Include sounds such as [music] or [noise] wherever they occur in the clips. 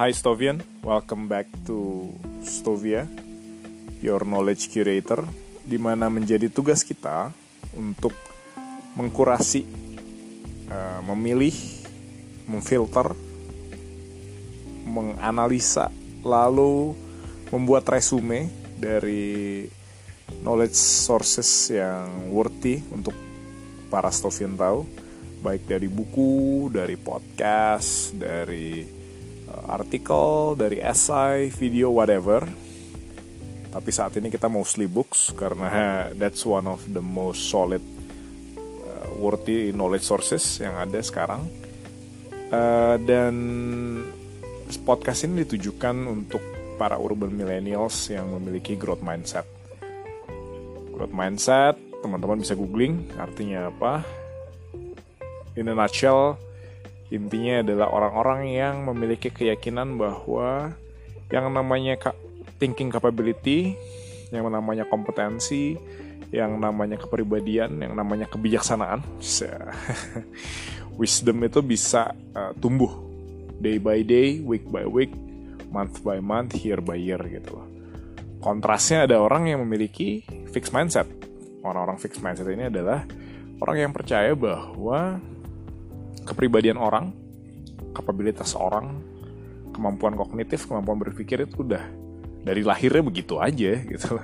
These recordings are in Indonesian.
Hi Stovian, welcome back to Stovia, your knowledge curator, di mana menjadi tugas kita untuk mengkurasi, uh, memilih, memfilter, menganalisa, lalu membuat resume dari knowledge sources yang worthy untuk para Stovian tahu, baik dari buku, dari podcast, dari Eh, artikel, dari essay, video, whatever. Tapi saat ini kita mostly books karena [laughs] that's one of the most solid uh, worthy knowledge sources yang ada sekarang. Uh, dan podcast ini ditujukan untuk para urban millennials yang memiliki growth mindset. Growth mindset, teman-teman bisa googling artinya apa. In a nutshell, Intinya adalah orang-orang yang memiliki keyakinan bahwa yang namanya thinking capability, yang namanya kompetensi, yang namanya kepribadian, yang namanya kebijaksanaan, [laughs] wisdom itu bisa uh, tumbuh day by day, week by week, month by month, year by year gitu loh. Kontrasnya ada orang yang memiliki fixed mindset. Orang-orang fixed mindset ini adalah orang yang percaya bahwa kepribadian orang, kapabilitas orang, kemampuan kognitif, kemampuan berpikir itu udah dari lahirnya begitu aja gitu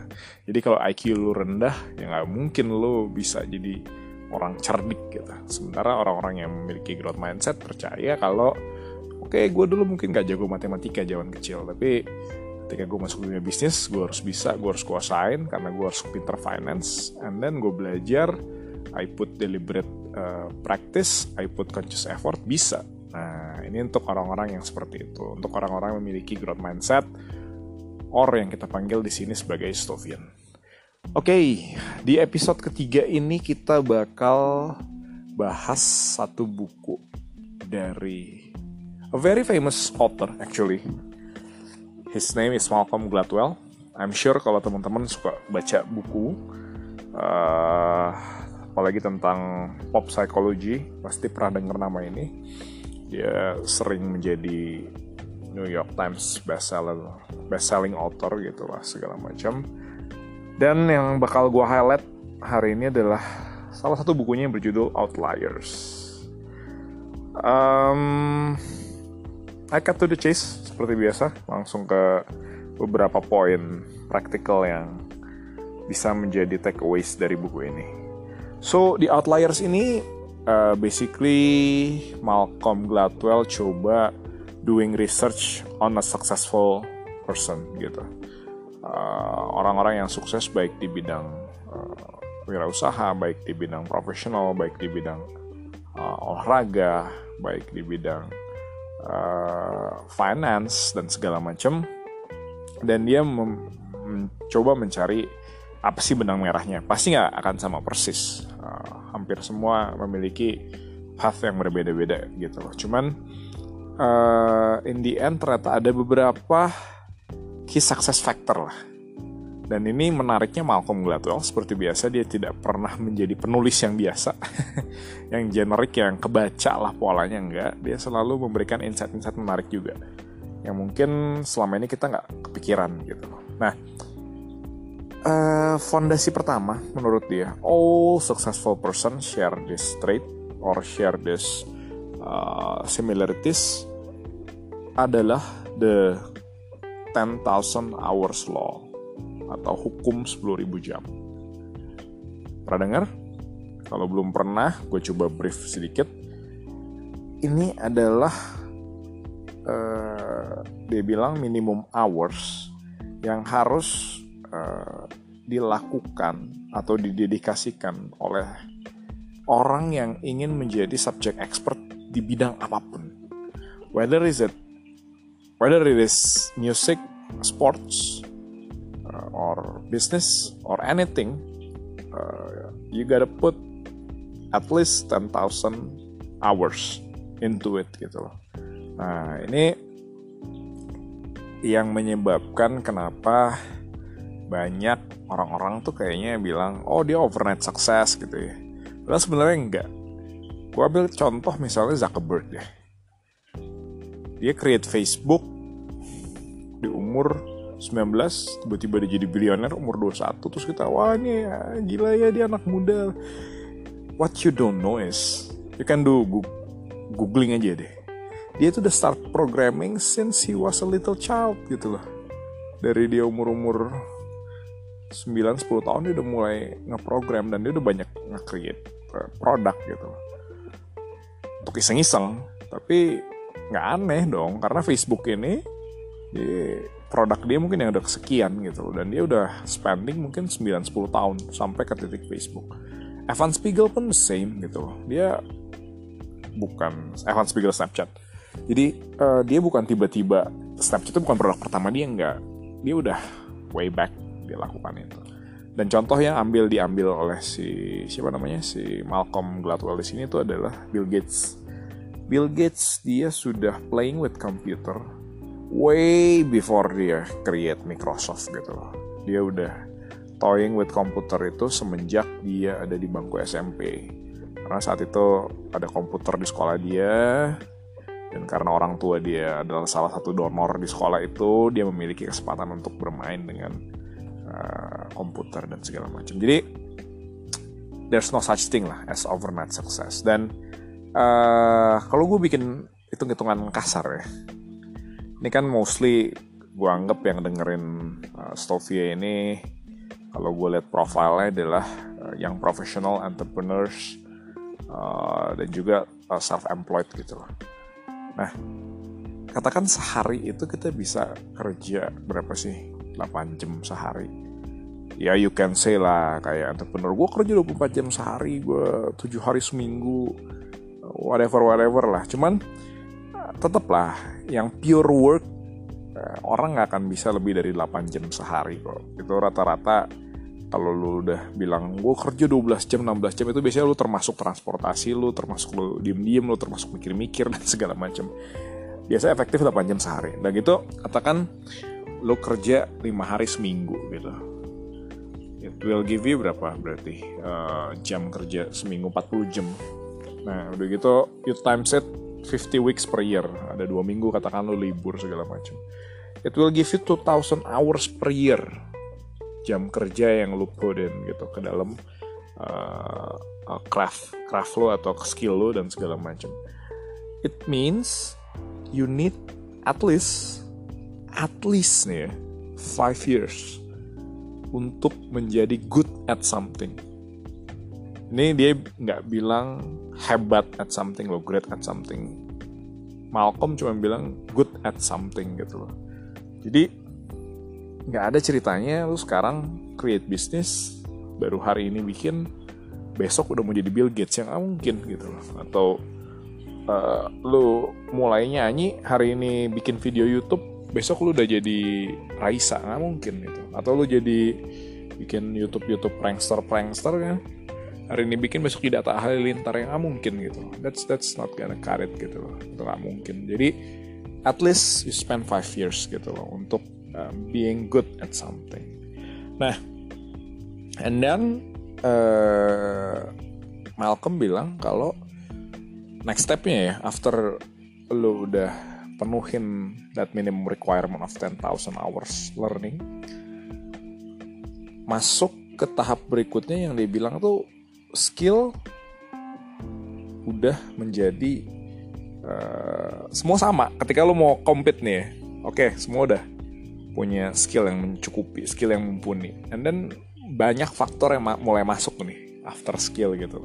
Jadi kalau IQ lu rendah, ya nggak mungkin lu bisa jadi orang cerdik gitu. Sementara orang-orang yang memiliki growth mindset percaya kalau oke okay, gue dulu mungkin gak jago matematika zaman kecil, tapi ketika gue masuk dunia bisnis, gue harus bisa, gue harus kuasain karena gue harus pinter finance, and then gue belajar, I put deliberate uh, practice, I put conscious effort, bisa. Nah, ini untuk orang-orang yang seperti itu. Untuk orang-orang yang memiliki growth mindset, or yang kita panggil di sini sebagai Stovian. Oke, okay, di episode ketiga ini kita bakal bahas satu buku dari a very famous author actually. His name is Malcolm Gladwell. I'm sure kalau teman-teman suka baca buku, uh, apalagi tentang pop psychology pasti pernah dengar nama ini. Dia sering menjadi New York Times bestseller bestselling author gitu lah segala macam. Dan yang bakal gue highlight hari ini adalah salah satu bukunya yang berjudul Outliers. Um, I cut to the chase seperti biasa langsung ke beberapa poin praktikal yang bisa menjadi takeaways dari buku ini So di Outliers ini uh, basically Malcolm Gladwell coba doing research on a successful person gitu. Uh, orang-orang uh, yang sukses baik di bidang uh, wirausaha, baik di bidang profesional, baik di bidang uh, olahraga, baik di bidang uh, finance dan segala macam. Dan dia mencoba mencari apa sih benang merahnya? Pasti nggak akan sama persis. Uh, hampir semua memiliki path yang berbeda-beda gitu loh. Cuman uh, in the end ternyata ada beberapa key success factor lah. Dan ini menariknya Malcolm Gladwell seperti biasa dia tidak pernah menjadi penulis yang biasa, [laughs] yang generik yang kebaca lah polanya enggak. Dia selalu memberikan insight-insight menarik juga, yang mungkin selama ini kita nggak kepikiran gitu loh. Nah, uh, fondasi pertama menurut dia all successful person share this trait or share this uh, similarities adalah the 10,000 hours law atau hukum 10.000 jam. Pernah dengar? Kalau belum pernah, gue coba brief sedikit. Ini adalah uh, dia bilang minimum hours yang harus uh, dilakukan atau didedikasikan oleh orang yang ingin menjadi subject expert di bidang apa pun. Whether is it whether it is music, sports, uh, or business or anything, uh, you gotta put at least 10,000 hours into it gitu loh. Nah, ini yang menyebabkan kenapa banyak orang-orang tuh kayaknya bilang oh dia overnight success gitu ya. Padahal sebenarnya enggak. Gue ambil contoh misalnya Zuckerberg deh. Dia create Facebook di umur 19 tiba-tiba dia jadi bilioner umur 21 terus kita wah ini ya, gila ya dia anak muda. What you don't know is you can do googling aja deh. Dia tuh udah start programming since he was a little child gitu loh. Dari dia umur-umur 9-10 tahun dia udah mulai ngeprogram dan dia udah banyak nge-create eh, produk gitu. Untuk iseng-iseng tapi nggak aneh dong karena Facebook ini dia, produk dia mungkin yang udah kesekian gitu dan dia udah spending mungkin 9-10 tahun sampai ke titik Facebook. Evan Spiegel pun the same gitu dia bukan Evan Spiegel Snapchat. Jadi uh, dia bukan tiba-tiba Snapchat itu bukan produk pertama dia nggak. Dia udah way back dia lakukan itu. Dan contoh yang ambil diambil oleh si siapa namanya si Malcolm Gladwell di sini itu adalah Bill Gates. Bill Gates dia sudah playing with computer way before dia create Microsoft gitu loh. Dia udah toying with computer itu semenjak dia ada di bangku SMP karena saat itu ada komputer di sekolah dia dan karena orang tua dia adalah salah satu donor di sekolah itu dia memiliki kesempatan untuk bermain dengan uh, komputer dan segala macam. Jadi there's no such thing lah as overnight success. Dan uh, kalau gue bikin hitung-hitungan kasar ya ini kan mostly gue anggap yang dengerin uh, Stovia ini kalau gue lihat profilnya adalah uh, yang professional entrepreneurs uh, dan juga uh, self-employed gitu loh Nah, katakan sehari itu kita bisa kerja berapa sih? 8 jam sehari. Ya you can say lah kayak entrepreneur gue kerja 24 jam sehari, gue 7 hari seminggu, whatever whatever lah. Cuman tetap lah yang pure work eh, orang nggak akan bisa lebih dari 8 jam sehari kok. Itu rata-rata kalau lu udah bilang gue kerja 12 jam 16 jam itu biasanya lu termasuk transportasi lu termasuk lu diem-diem lu termasuk mikir-mikir [laughs] dan segala macam biasa efektif 8 jam sehari dan gitu katakan lu kerja 5 hari seminggu gitu. It will give you berapa berarti? Uh, jam kerja seminggu 40 jam. Nah udah gitu you times it 50 weeks per year. Ada dua minggu katakan lu libur segala macam. It will give you 2000 hours per year. Jam kerja yang lu put in gitu ke dalam uh, craft craft lo atau skill lo dan segala macam. It means you need at least at least nih ya, five years untuk menjadi good at something. Ini dia nggak bilang hebat at something lo, great at something. Malcolm cuma bilang good at something gitu loh. Jadi nggak ada ceritanya lu sekarang create bisnis baru hari ini bikin besok udah mau jadi Bill Gates yang mungkin gitu loh atau uh, lu mulai nyanyi hari ini bikin video YouTube besok lu udah jadi Raisa nggak mungkin gitu atau lu jadi bikin YouTube YouTube prankster prankster kan hari ini bikin besok tidak tak halilintar yang nggak mungkin gitu. That's that's not gonna cut it gitu loh. Itu nggak mungkin. Jadi at least you spend five years gitu loh untuk um, being good at something. Nah, and then uh, Malcolm bilang kalau next stepnya ya after lo udah penuhin that minimum requirement of 10,000 hours learning masuk ke tahap berikutnya yang dia bilang tuh skill udah menjadi uh, semua sama ketika lo mau compete nih oke okay, semua udah punya skill yang mencukupi, skill yang mumpuni. And then banyak faktor yang ma mulai masuk nih after skill gitu.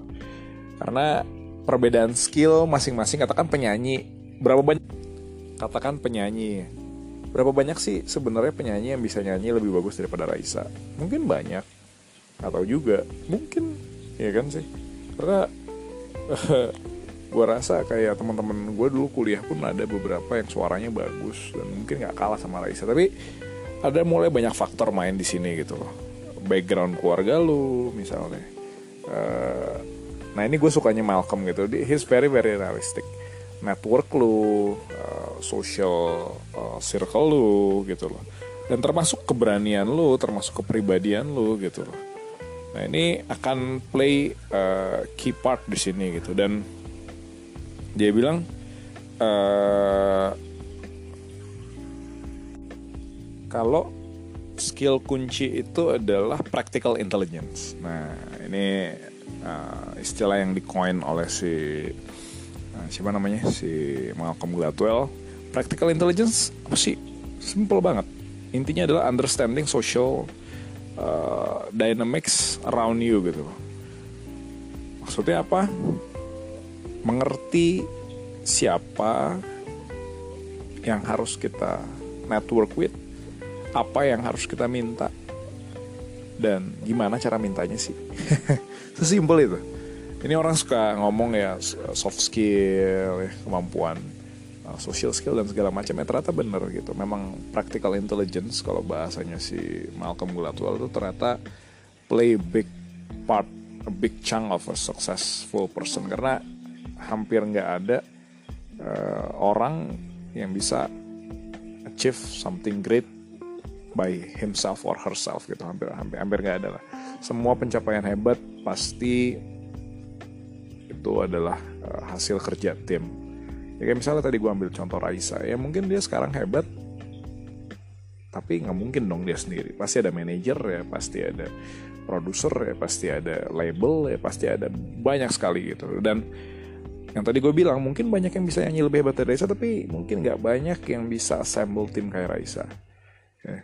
Karena perbedaan skill masing-masing katakan penyanyi berapa banyak katakan penyanyi. Berapa banyak sih sebenarnya penyanyi yang bisa nyanyi lebih bagus daripada Raisa? Mungkin banyak. Atau juga. Mungkin. Ya kan sih? Karena [laughs] gue rasa kayak teman-teman gue dulu kuliah pun ada beberapa yang suaranya bagus dan mungkin nggak kalah sama Raisa. Tapi ada mulai banyak faktor main di sini gitu loh. Background keluarga lu misalnya. Uh, nah ini gue sukanya Malcolm gitu. He's very very realistic network lu uh, social uh, circle lu gitu loh. Dan termasuk keberanian lu termasuk kepribadian lu gitu loh. Nah ini akan play uh, key part di sini gitu. Dan dia bilang uh, kalau skill kunci itu adalah practical intelligence. Nah, ini uh, istilah yang dicoin oleh si siapa namanya si Malcolm Gladwell. Practical intelligence apa sih? Simple banget. Intinya adalah understanding social uh, dynamics around you gitu. Maksudnya apa? Mengerti siapa yang harus kita network with, apa yang harus kita minta, dan gimana cara mintanya sih. [laughs] Sesimpel itu. Ini orang suka ngomong ya soft skill, ya, kemampuan uh, social skill dan segala macam ya. Ternyata bener gitu. Memang practical intelligence kalau bahasanya si Malcolm Gladwell itu ternyata play big part, a big chunk of a successful person. Karena hampir nggak ada uh, orang yang bisa achieve something great by himself or herself gitu. Hampir hampir hampir nggak ada lah. Semua pencapaian hebat pasti itu adalah uh, hasil kerja tim. Ya kayak misalnya tadi gue ambil contoh Raisa ya mungkin dia sekarang hebat tapi nggak mungkin dong dia sendiri. Pasti ada manajer ya pasti ada produser ya pasti ada label ya pasti ada banyak sekali gitu. Dan yang tadi gue bilang mungkin banyak yang bisa nyanyi lebih hebat dari Raisa tapi mungkin nggak banyak yang bisa assemble tim kayak Raisa. Okay.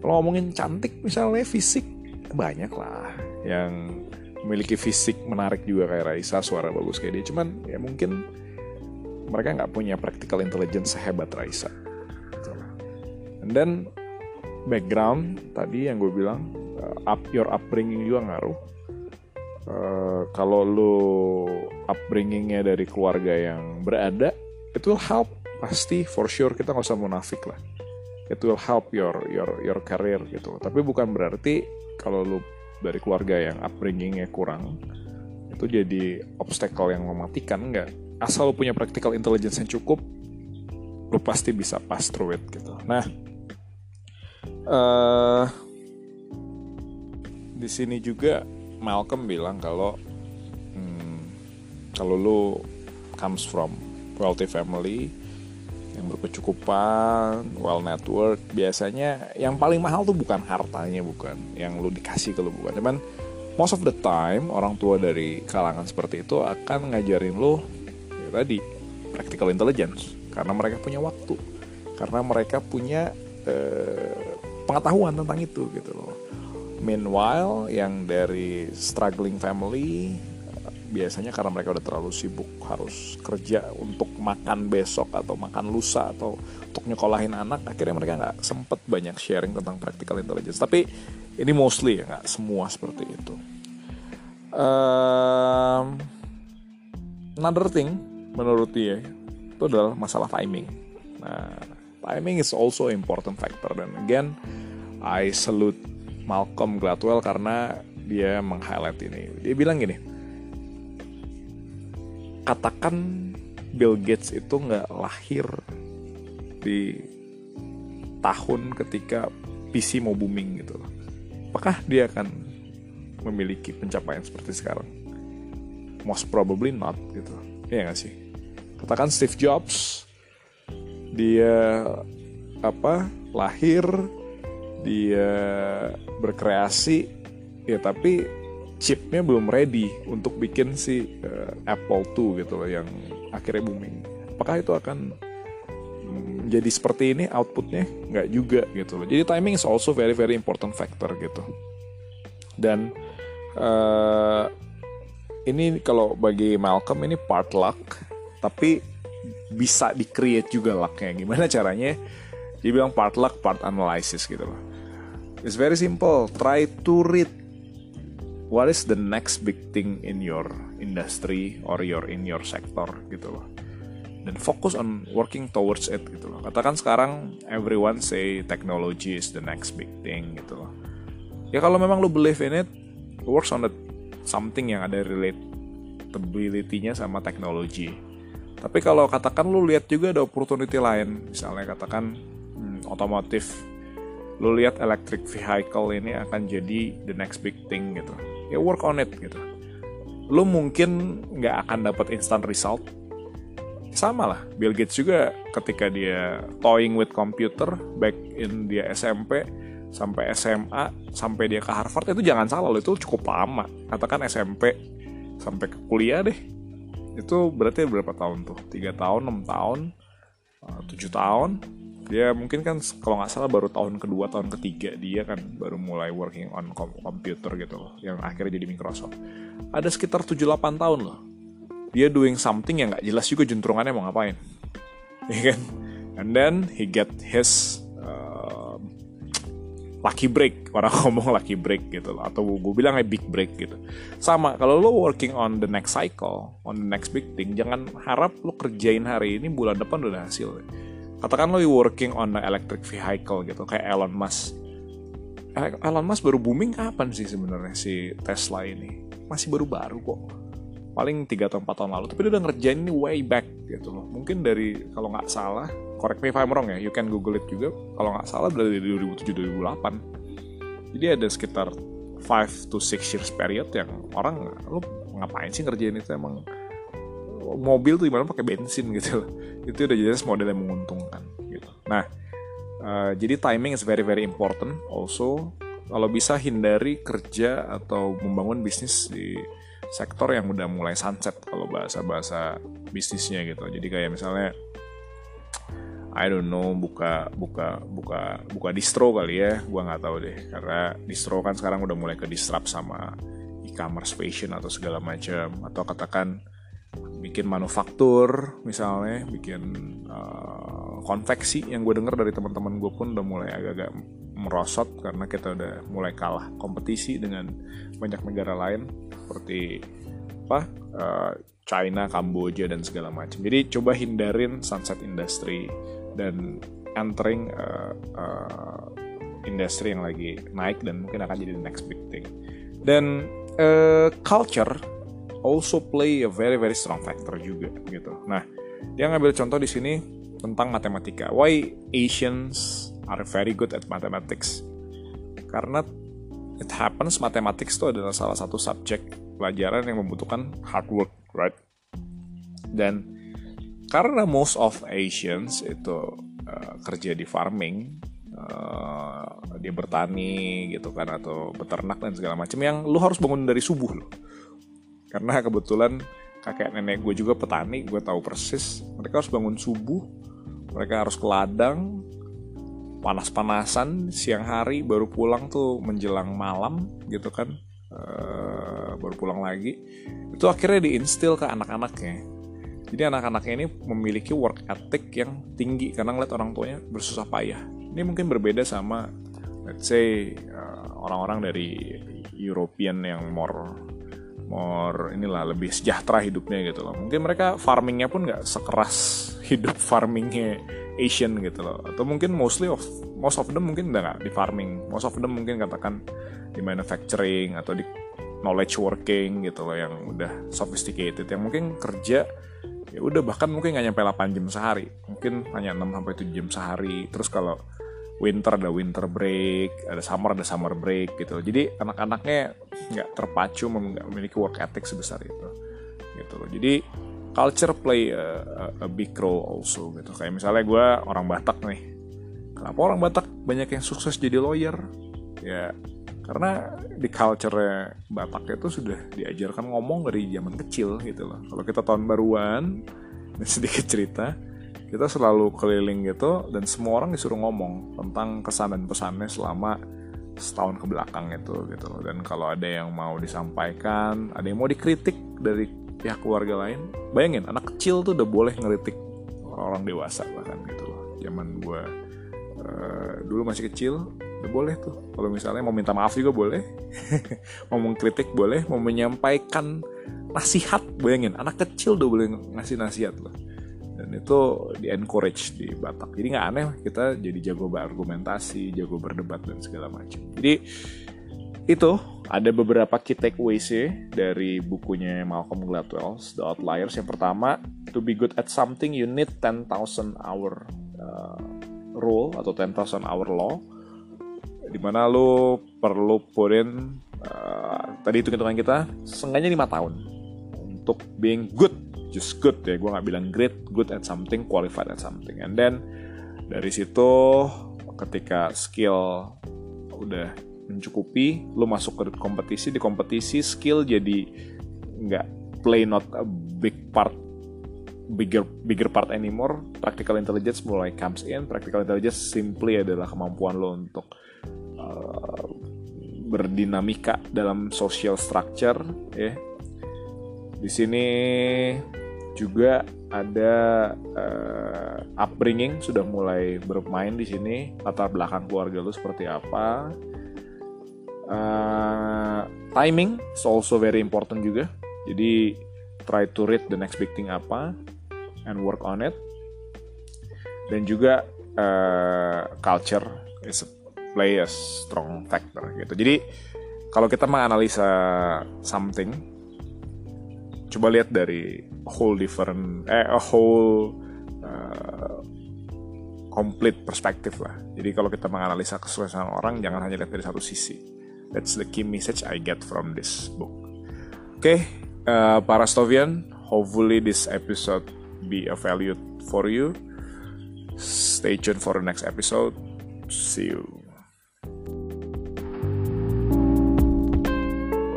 kalau ngomongin cantik misalnya fisik banyak lah yang memiliki fisik menarik juga kayak Raisa suara bagus kayak dia. Cuman ya mungkin mereka nggak punya practical intelligence sehebat Raisa. Gitu. and then background tadi yang gue bilang uh, up your upbringing juga ngaruh. Uh, kalau lu upbringingnya dari keluarga yang berada it will help pasti for sure kita nggak usah munafik lah. It will help your your your career gitu. Tapi bukan berarti kalau lu dari keluarga yang upbringingnya kurang itu jadi obstacle yang mematikan nggak? Asal lu punya practical intelligence yang cukup lu pasti bisa pass through it gitu. Nah uh, di sini juga Malcolm bilang kalau kalau lu comes from wealthy family yang berkecukupan, well network, biasanya yang paling mahal tuh bukan hartanya, bukan yang lu dikasih ke lu bukan. Cuman most of the time orang tua dari kalangan seperti itu akan ngajarin lu ya tadi practical intelligence karena mereka punya waktu, karena mereka punya eh, pengetahuan tentang itu gitu loh. Meanwhile yang dari struggling family biasanya karena mereka udah terlalu sibuk harus kerja untuk makan besok atau makan lusa atau untuk nyekolahin anak akhirnya mereka nggak sempet banyak sharing tentang practical intelligence. Tapi ini mostly ya nggak semua seperti itu. Um, another thing menurut dia itu adalah masalah timing. Nah timing is also important factor. Dan again I salute Malcolm Gladwell karena dia meng-highlight ini. Dia bilang gini katakan Bill Gates itu nggak lahir di tahun ketika PC mau booming gitu apakah dia akan memiliki pencapaian seperti sekarang? Most probably not gitu. Ya nggak sih? Katakan Steve Jobs dia apa lahir dia berkreasi ya tapi chipnya belum ready untuk bikin si uh, Apple 2 gitu loh yang akhirnya booming. Apakah itu akan jadi seperti ini outputnya nggak juga gitu loh. Jadi timing is also very very important factor gitu. Dan uh, ini kalau bagi Malcolm ini part luck, tapi bisa di create juga lucknya. Gimana caranya? Dia bilang part luck, part analysis gitu loh. It's very simple. Try to read what is the next big thing in your industry or your in your sector gitu loh. Dan fokus on working towards it gitu loh. Katakan sekarang everyone say technology is the next big thing gitu loh. Ya kalau memang lu believe in it works on the something yang ada relatability-nya sama teknologi. Tapi kalau katakan lu lihat juga ada opportunity lain misalnya katakan hmm, otomotif lu lihat electric vehicle ini akan jadi the next big thing gitu. Ya work on it gitu. Lo mungkin nggak akan dapat instant result. Sama lah Bill Gates juga ketika dia toying with computer back in dia SMP sampai SMA sampai dia ke Harvard itu jangan salah loh itu cukup lama. Katakan SMP sampai ke kuliah deh. Itu berarti berapa tahun tuh? Tiga tahun enam tahun eh, tujuh tahun dia mungkin kan kalau nggak salah baru tahun kedua tahun ketiga dia kan baru mulai working on computer gitu loh yang akhirnya jadi Microsoft. Ada sekitar 7-8 tahun loh. Dia doing something yang nggak jelas juga juntrungannya mau ngapain. [laughs] Ya kan? And then he get his lucky break. Orang [laughs] ngomong lucky break gitu loh atau gue bilang big break gitu. Sama kalau lo working on the next cycle on the next big thing jangan harap lo kerjain hari ini bulan depan udah hasil katakan lo working on electric vehicle gitu kayak Elon Musk. Elon Musk baru booming kapan sih sebenarnya si Tesla ini? Masih baru-baru kok. Paling 3 atau 4 tahun lalu tapi dia udah ngerjain ini way back gitu loh. Mungkin dari kalau nggak salah correct me if I'm wrong ya you can google it juga. Kalau nggak salah dari 2007 2008 jadi ada sekitar 5 to 6 years period yang orang lu ngapain sih ngerjain itu emang mobil tuh gimana pakai bensin gitu. Loh [laughs] itu udah jelas model yang menguntungkan gitu. Nah uh, jadi timing is very very important also. Kalau bisa hindari kerja atau membangun bisnis di sektor yang udah mulai sunset kalau bahasa-bahasa bisnisnya gitu. Jadi kayak misalnya I don't know buka buka buka buka distro kali ya, gua nggak tahu deh karena distro kan sekarang udah mulai ke disrupt sama e-commerce fashion atau segala macam. Atau katakan bikin manufaktur misalnya bikin uh, konveksi yang gue denger dari teman-teman gue pun udah mulai agak-agak merosot karena kita udah mulai kalah kompetisi dengan banyak negara lain seperti apa uh, China, Kamboja dan segala macam. Jadi coba hindarin sunset industry dan entering uh, uh, industri yang lagi naik dan mungkin akan jadi the next big thing. Dan uh, culture also play a very very strong factor juga gitu. Nah, dia ngambil contoh di sini tentang matematika. Why Asians are very good at mathematics. Karena it happens mathematics itu adalah salah satu subjek pelajaran yang membutuhkan hard work, right? Dan karena most of Asians itu uh, kerja di farming, uh, dia bertani gitu kan atau beternak dan segala macam yang lu harus bangun dari subuh loh. Karena kebetulan kakek nenek gue juga petani, gue tahu persis. Mereka harus bangun subuh, mereka harus ke ladang, panas-panasan siang hari baru pulang tuh menjelang malam gitu kan. Uh, baru pulang lagi. Itu akhirnya diinstil ke anak-anaknya. Jadi anak-anaknya ini memiliki work ethic yang tinggi karena ngeliat orang tuanya bersusah payah. Ini mungkin berbeda sama let's say uh, orang-orang dari European yang more more inilah lebih sejahtera hidupnya gitu loh. Mungkin mereka farmingnya pun nggak sekeras hidup farmingnya Asian gitu loh. Atau mungkin mostly of most of them mungkin udah nggak di farming. Most of them mungkin katakan di manufacturing atau di knowledge working gitu loh yang udah sophisticated yang mungkin kerja ya udah bahkan mungkin nggak nyampe 8 jam sehari. Mungkin hanya 6 sampai 7 jam sehari. Terus kalau winter ada winter break ada summer ada summer break gitu. Jadi anak-anaknya nggak terpacu memiliki work ethic sebesar itu gitu loh. Jadi culture play a, a, a big role also gitu. Kayak misalnya gue orang Batak nih. Kenapa orang Batak banyak yang sukses jadi lawyer? Ya karena di culture Batak itu sudah diajarkan ngomong dari zaman kecil gitu loh. Kalau kita tahun baruan [laughs] sedikit cerita kita selalu keliling gitu dan semua orang disuruh ngomong tentang kesan dan pesannya selama setahun ke belakang itu gitu. Loh dan kalau ada yang mau disampaikan ada yang mau dikritik dari pihak keluarga lain bayangin anak kecil tuh udah boleh ngeritik orang dewasa bahkan gitu loh. Zaman gue uh, dulu masih kecil udah boleh tuh. Kalau misalnya mau minta maaf juga boleh [laughs] mau mengkritik boleh mau menyampaikan nasihat bayangin anak kecil udah boleh ngasih nasihat loh dan itu di encourage di Batak jadi nggak aneh kita jadi jago berargumentasi jago berdebat dan segala macam jadi itu ada beberapa key takeaways dari bukunya Malcolm Gladwell, The Outliers. Yang pertama, to be good at something you need 10,000 hour uh, rule atau 10,000 hour law. Di mana lo perlu put uh, tadi itu hitungan kita, seenggaknya 5 tahun untuk being good just good ya. Gue nggak bilang great good at something qualified at something. And then dari situ ketika skill udah mencukupi lu masuk ke kompetisi di kompetisi skill jadi nggak play not a big part bigger bigger part anymore. Practical intelligence mulai comes in. Practical intelligence simply adalah kemampuan lo untuk uh, berdinamika dalam social structure ya. Di sini juga ada uh, upbringing sudah mulai bermain di sini. Latar belakang keluarga lu seperti apa? Uh, timing is also very important juga. Jadi try to read the next big thing apa and work on it. Dan juga uh, culture is a play a strong factor gitu. Jadi kalau kita menganalisa something, coba lihat dari whole different, eh a whole uh, complete perspektif lah. Jadi kalau kita menganalisa kesuksesan orang, jangan hanya lihat dari satu sisi. That's the key message I get from this book. Oke, okay, uh, para Stovian, hopefully this episode be a value for you. Stay tuned for the next episode. See you.